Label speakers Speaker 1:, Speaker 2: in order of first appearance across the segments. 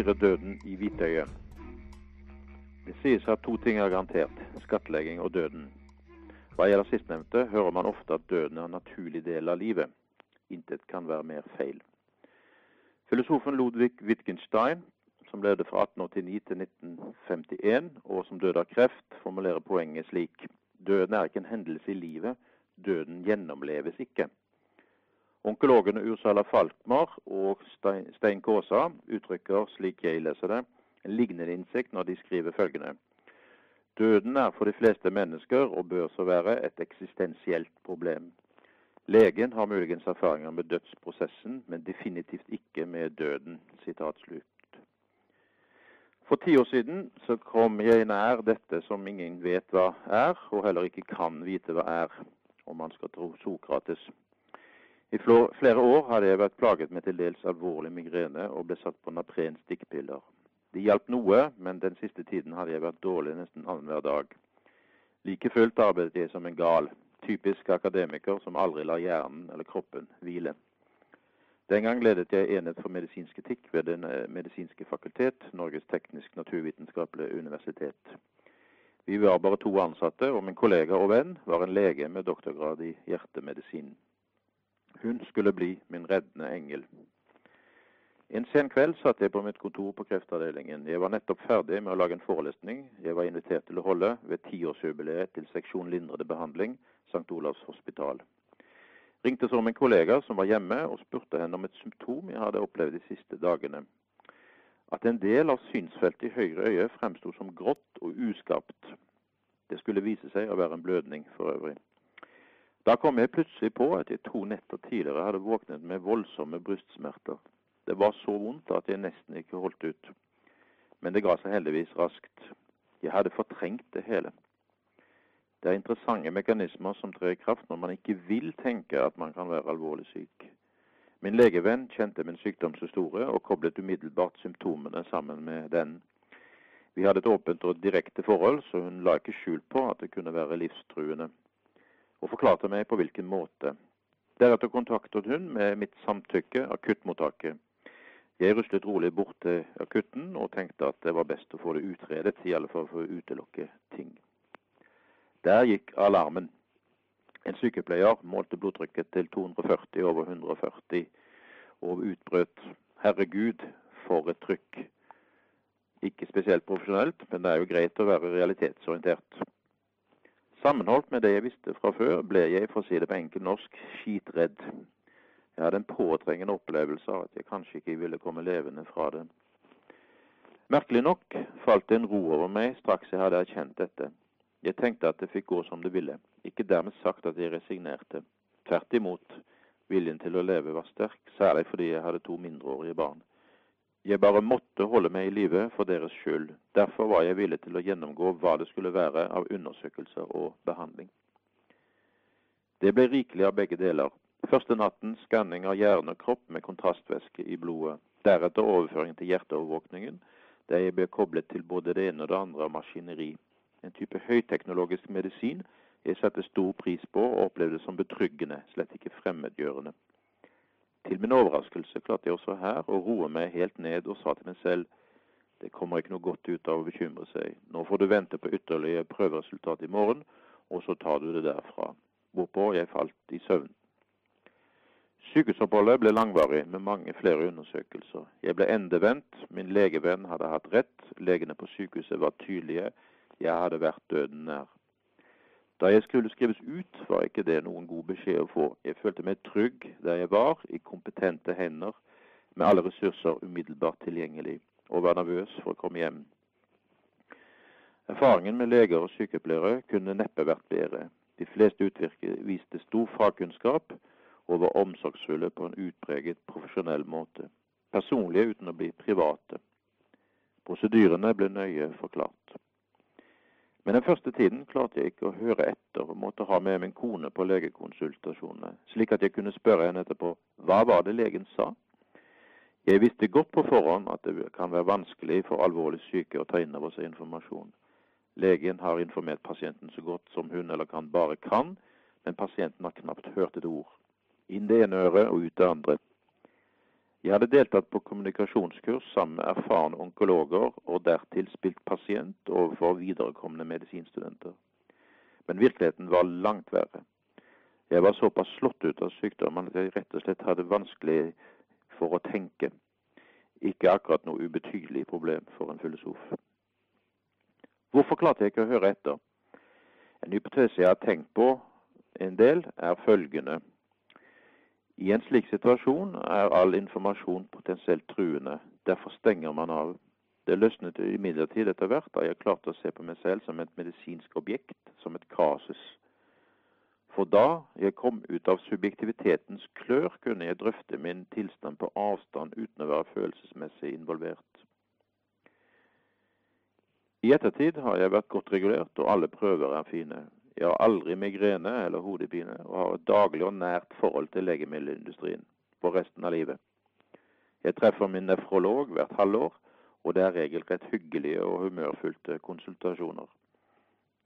Speaker 1: stirrer døden i hvitøyet. Det sies at to ting er garantert, skattlegging og døden. Hva gjelder sistnevnte, hører man ofte at døden er en naturlig del av livet. Intet kan være mer feil. Filosofen Ludvig Wittgenstein, som levde fra 1889 til 1951, og som døde av kreft, formulerer poenget slik. Døden er ikke en hendelse i livet, døden gjennomleves ikke. Onkologene Ursala Falkmar og Stein Kaasa uttrykker, slik jeg leser det, en lignende innsikt når de skriver følgende. Døden er for de fleste mennesker, og bør så være, et eksistensielt problem. Legen har muligens erfaringer med dødsprosessen, men definitivt ikke med døden. For ti år siden så kom jeg nær dette som ingen vet hva er, og heller ikke kan vite hva er, om man skal tro Sokrates. I flere år hadde jeg vært plaget med til dels alvorlig migrene og ble satt på Napren stikkpiller. Det hjalp noe, men den siste tiden hadde jeg vært dårlig nesten annenhver dag. Like fullt arbeidet jeg som en gal, typisk akademiker som aldri lar hjernen eller kroppen hvile. Den gang ledet jeg enhet for medisinsk etikk ved Den medisinske fakultet, Norges teknisk-naturvitenskapelige universitet. Vi var bare to ansatte, og min kollega og venn var en lege med doktorgrad i hjertemedisin. Hun skulle bli min reddende engel. En sen kveld satt jeg på mitt kontor på kreftavdelingen. Jeg var nettopp ferdig med å lage en forelesning jeg var invitert til å holde ved tiårsjubileet til seksjon lindrede behandling, St. Olavs hospital ringte så min kollega som var hjemme, og spurte henne om et symptom jeg hadde opplevd de siste dagene. At en del av synsfeltet i høyre øye fremsto som grått og uskapt. Det skulle vise seg å være en blødning for øvrig. Da kom jeg plutselig på at jeg to netter tidligere hadde våknet med voldsomme brystsmerter. Det var så vondt at jeg nesten ikke holdt ut. Men det ga seg heldigvis raskt. Jeg hadde fortrengt det hele. Det er interessante mekanismer som trer i kraft når man ikke vil tenke at man kan være alvorlig syk. Min legevenn kjente min sykdomshistorie og koblet umiddelbart symptomene sammen med den. Vi hadde et åpent og direkte forhold, så hun la ikke skjul på at det kunne være livstruende, og forklarte meg på hvilken måte. Deretter kontaktet hun med mitt samtykke akuttmottaket. Jeg ruslet rolig bort til akutten og tenkte at det var best å få det utredet, i alle fall for å utelukke ting. Der gikk alarmen. En sykepleier målte blodtrykket til 240 over 140 og utbrøt 'herregud, for et trykk'. Ikke spesielt profesjonelt, men det er jo greit å være realitetsorientert. Sammenholdt med det jeg visste fra før, ble jeg, for å si det på enkel norsk, skitredd. Jeg hadde en påtrengende opplevelse av at jeg kanskje ikke ville komme levende fra det. Merkelig nok falt det en ro over meg straks jeg hadde erkjent dette. Jeg tenkte at det fikk gå som det ville. Ikke dermed sagt at jeg resignerte. Tvert imot. Viljen til å leve var sterk, særlig fordi jeg hadde to mindreårige barn. Jeg bare måtte holde meg i live for deres skyld. Derfor var jeg villig til å gjennomgå hva det skulle være av undersøkelser og behandling. Det ble rikelig av begge deler. Første natten skanning av hjerne og kropp med kontrastvæske i blodet. Deretter overføring til hjerteovervåkningen, der jeg ble koblet til både det ene og det andre av maskineri en type høyteknologisk medisin jeg satte stor pris på og opplevde som betryggende, slett ikke fremmedgjørende. Min overraskelse klarte jeg også her å roe meg helt ned og sa til meg selv det kommer ikke noe godt ut av å bekymre seg. Nå får du vente på ytterligere prøveresultat i morgen, og så tar du det derfra. Hvorpå jeg falt i søvn. Sykehusoppholdet ble langvarig, med mange flere undersøkelser. Jeg ble endevendt, min legevenn hadde hatt rett, legene på sykehuset var tydelige, jeg hadde vært døden nær. Da jeg skulle skrives ut, var ikke det noen god beskjed å få. Jeg følte meg trygg der jeg var, i kompetente hender, med alle ressurser umiddelbart tilgjengelig, og var nervøs for å komme hjem. Erfaringen med leger og sykepleiere kunne neppe vært bedre. De fleste utvirket viste stor fagkunnskap og var omsorgsfulle på en utpreget profesjonell måte. Personlige uten å bli private. Prosedyrene ble nøye forklart. Men den første tiden klarte jeg ikke å høre etter og måtte ha med min kone på legekonsultasjonene, slik at jeg kunne spørre henne etterpå hva var det legen sa. Jeg visste godt på forhånd at det kan være vanskelig for alvorlig syke å ta inn over seg informasjon. Legen har informert pasienten så godt som hun eller han bare kan, men pasienten har knapt hørt et ord. Inn det ene øret og ut det andre. Jeg hadde deltatt på kommunikasjonskurs sammen med erfarne onkologer og dertil spilt pasient overfor viderekomne medisinstudenter. Men virkeligheten var langt verre. Jeg var såpass slått ut av sykdommen at jeg rett og slett hadde vanskelig for å tenke. Ikke akkurat noe ubetydelig problem for en filosof. Hvorfor klarte jeg ikke å høre etter? En hypotese jeg har tenkt på en del, er følgende. I en slik situasjon er all informasjon potensielt truende. Derfor stenger man av. Det løsnet imidlertid etter hvert da jeg klarte å se på meg selv som et medisinsk objekt, som et kasus. For da jeg kom ut av subjektivitetens klør, kunne jeg drøfte min tilstand på avstand uten å være følelsesmessig involvert. I ettertid har jeg vært godt regulert, og alle prøver er fine. Jeg har aldri migrene eller hodepine, og har et daglig og nært forhold til legemiddelindustrien for resten av livet. Jeg treffer min nefrolog hvert halvår, og det er regelrett hyggelige og humørfylte konsultasjoner.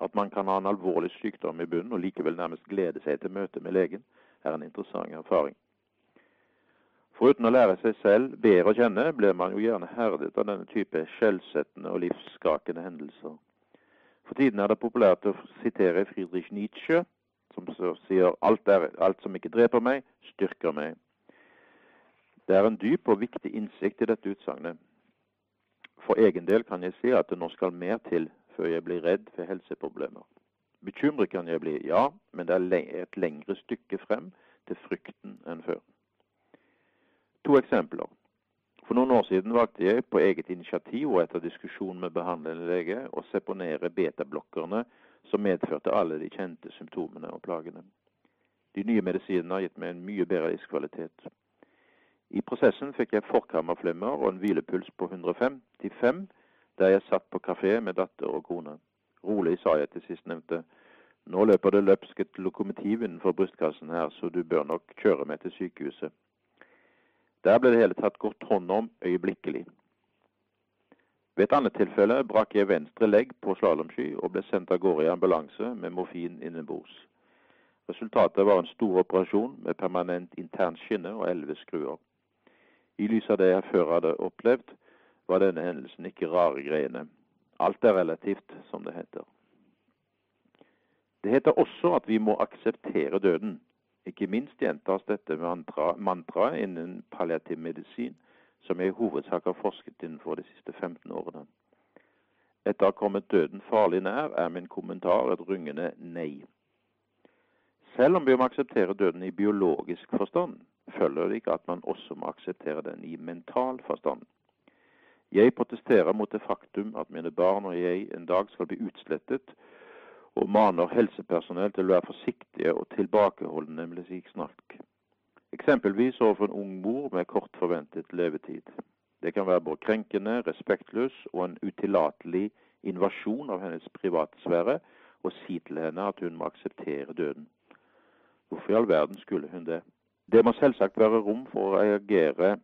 Speaker 1: At man kan ha en alvorlig sykdom i bunnen og likevel nærmest glede seg til møtet med legen, er en interessant erfaring. Foruten å lære seg selv bedre å kjenne, blir man jo gjerne herdet av denne type skjellsettende og livsskakende hendelser. For tiden er det populært å sitere Friedrich Nietzsche, som sier alt, er, alt som ikke dreper meg, styrker meg. Det er en dyp og viktig innsikt i dette utsagnet. For egen del kan jeg si at det nå skal mer til før jeg blir redd for helseproblemer. Bekymret kan jeg bli, ja, men det er et lengre stykke frem til frykten enn før. To eksempler. For noen år siden valgte jeg på eget initiativ og etter diskusjon med behandlende lege å seponere betablokkerne som medførte alle de kjente symptomene og plagene. De nye medisinene har gitt meg en mye bedre livskvalitet. I prosessen fikk jeg forkammerflimmer og en hvilepuls på 155 der jeg satt på kafé med datter og kone. Rolig sa jeg til sistnevnte. Nå løper det løpsk et lokomotiv innenfor brystkassen her, så du bør nok kjøre meg til sykehuset. Der ble det hele tatt godt hånd om øyeblikkelig. Ved et annet tilfelle brakk jeg venstre legg på slalåmsky og ble sendt av gårde i ambulanse med morfin innenbords. Resultatet var en stor operasjon med permanent internskinne og elleve skruer. I lys av det jeg før hadde opplevd, var denne hendelsen ikke rare greiene. Alt er relativt, som det heter. Det heter også at vi må akseptere døden. Ikke minst gjentas dette mantraet mantra innen palliativ medisin, som jeg i hovedsak har forsket innenfor de siste 15 årene. Etter å ha kommet døden farlig nær, er min kommentar et rungende nei. Selv om vi må akseptere døden i biologisk forstand, følger det ikke at man også må akseptere den i mental forstand. Jeg protesterer mot det faktum at mine barn og jeg en dag skal bli utslettet og maner helsepersonell til å være forsiktige og tilbakeholdne med slik snakk. Eksempelvis overfor en ung mor med kort forventet levetid. Det kan være både krenkende, respektløs og en utillatelig invasjon av hennes privatsfære å si til henne at hun må akseptere døden. Hvorfor i all verden skulle hun det? Det må selvsagt være rom for å reagere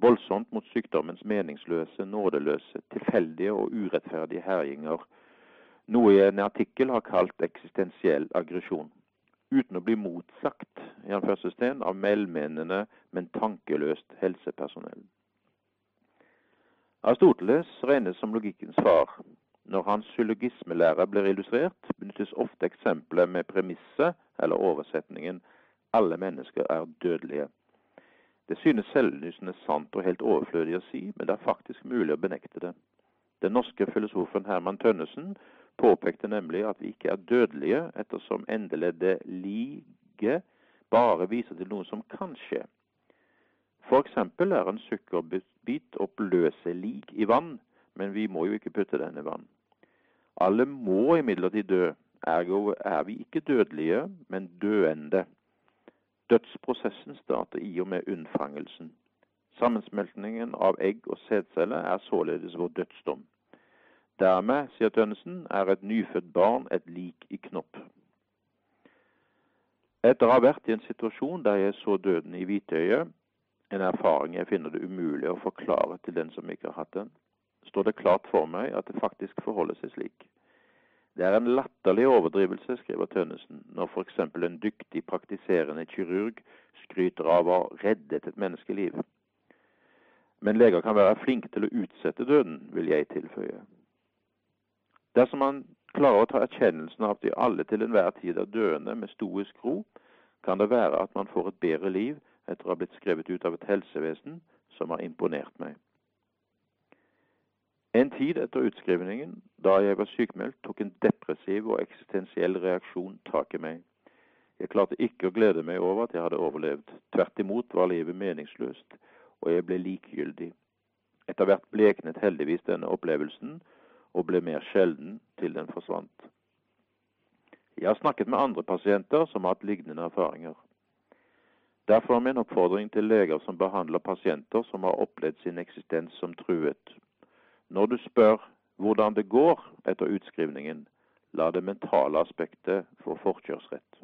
Speaker 1: voldsomt mot sykdommens meningsløse, nådeløse, tilfeldige og urettferdige herjinger noe i en artikkel har kalt eksistensiell aggresjon, uten å bli motsagt av velmenende, men tankeløst helsepersonell. Aristoteles regnes som logikkens far. Når hans syllogismelære blir illustrert, benyttes ofte eksempler med premisset eller oversetningen 'alle mennesker er dødelige'. Det synes selvlysende sant og helt overflødig å si, men det er faktisk mulig å benekte det. Den norske filosofen Herman Tønnesen påpekte nemlig at vi ikke er dødelige, ettersom endeleddet lige bare viser til noe som kan skje. F.eks. er en sukkerbit oppløselig i vann, men vi må jo ikke putte den i vann. Alle må imidlertid dø, ergo er vi ikke dødelige, men døende. Dødsprosessen starter i og med unnfangelsen. Sammensmeltningen av egg og sædceller er således vår dødsdom. Dermed, sier Tønnesen, er et nyfødt barn et lik i knopp. Etter å ha vært i en situasjon der jeg så døden i hvitøyet, en erfaring jeg finner det umulig å forklare til den som ikke har hatt den, står det klart for meg at det faktisk forholder seg slik. Det er en latterlig overdrivelse, skriver Tønnesen, når f.eks. en dyktig praktiserende kirurg skryter av å ha reddet et menneskeliv. Men leger kan være flinke til å utsette døden, vil jeg tilføye. Dersom man klarer å ta erkjennelsen av at de alle til enhver tid er døende med stoisk ro, kan det være at man får et bedre liv etter å ha blitt skrevet ut av et helsevesen som har imponert meg. En tid etter utskrivningen, da jeg var sykmeldt, tok en depressiv og eksistensiell reaksjon tak i meg. Jeg klarte ikke å glede meg over at jeg hadde overlevd. Tvert imot var livet meningsløst, og jeg ble likegyldig. Etter hvert bleknet heldigvis denne opplevelsen og ble mer sjelden til den forsvant. Jeg har snakket med andre pasienter som har hatt lignende erfaringer. Derfor er min oppfordring til leger som behandler pasienter som har opplevd sin eksistens som truet. Når du spør hvordan det går etter utskrivningen, la det mentale aspektet få forkjørsrett.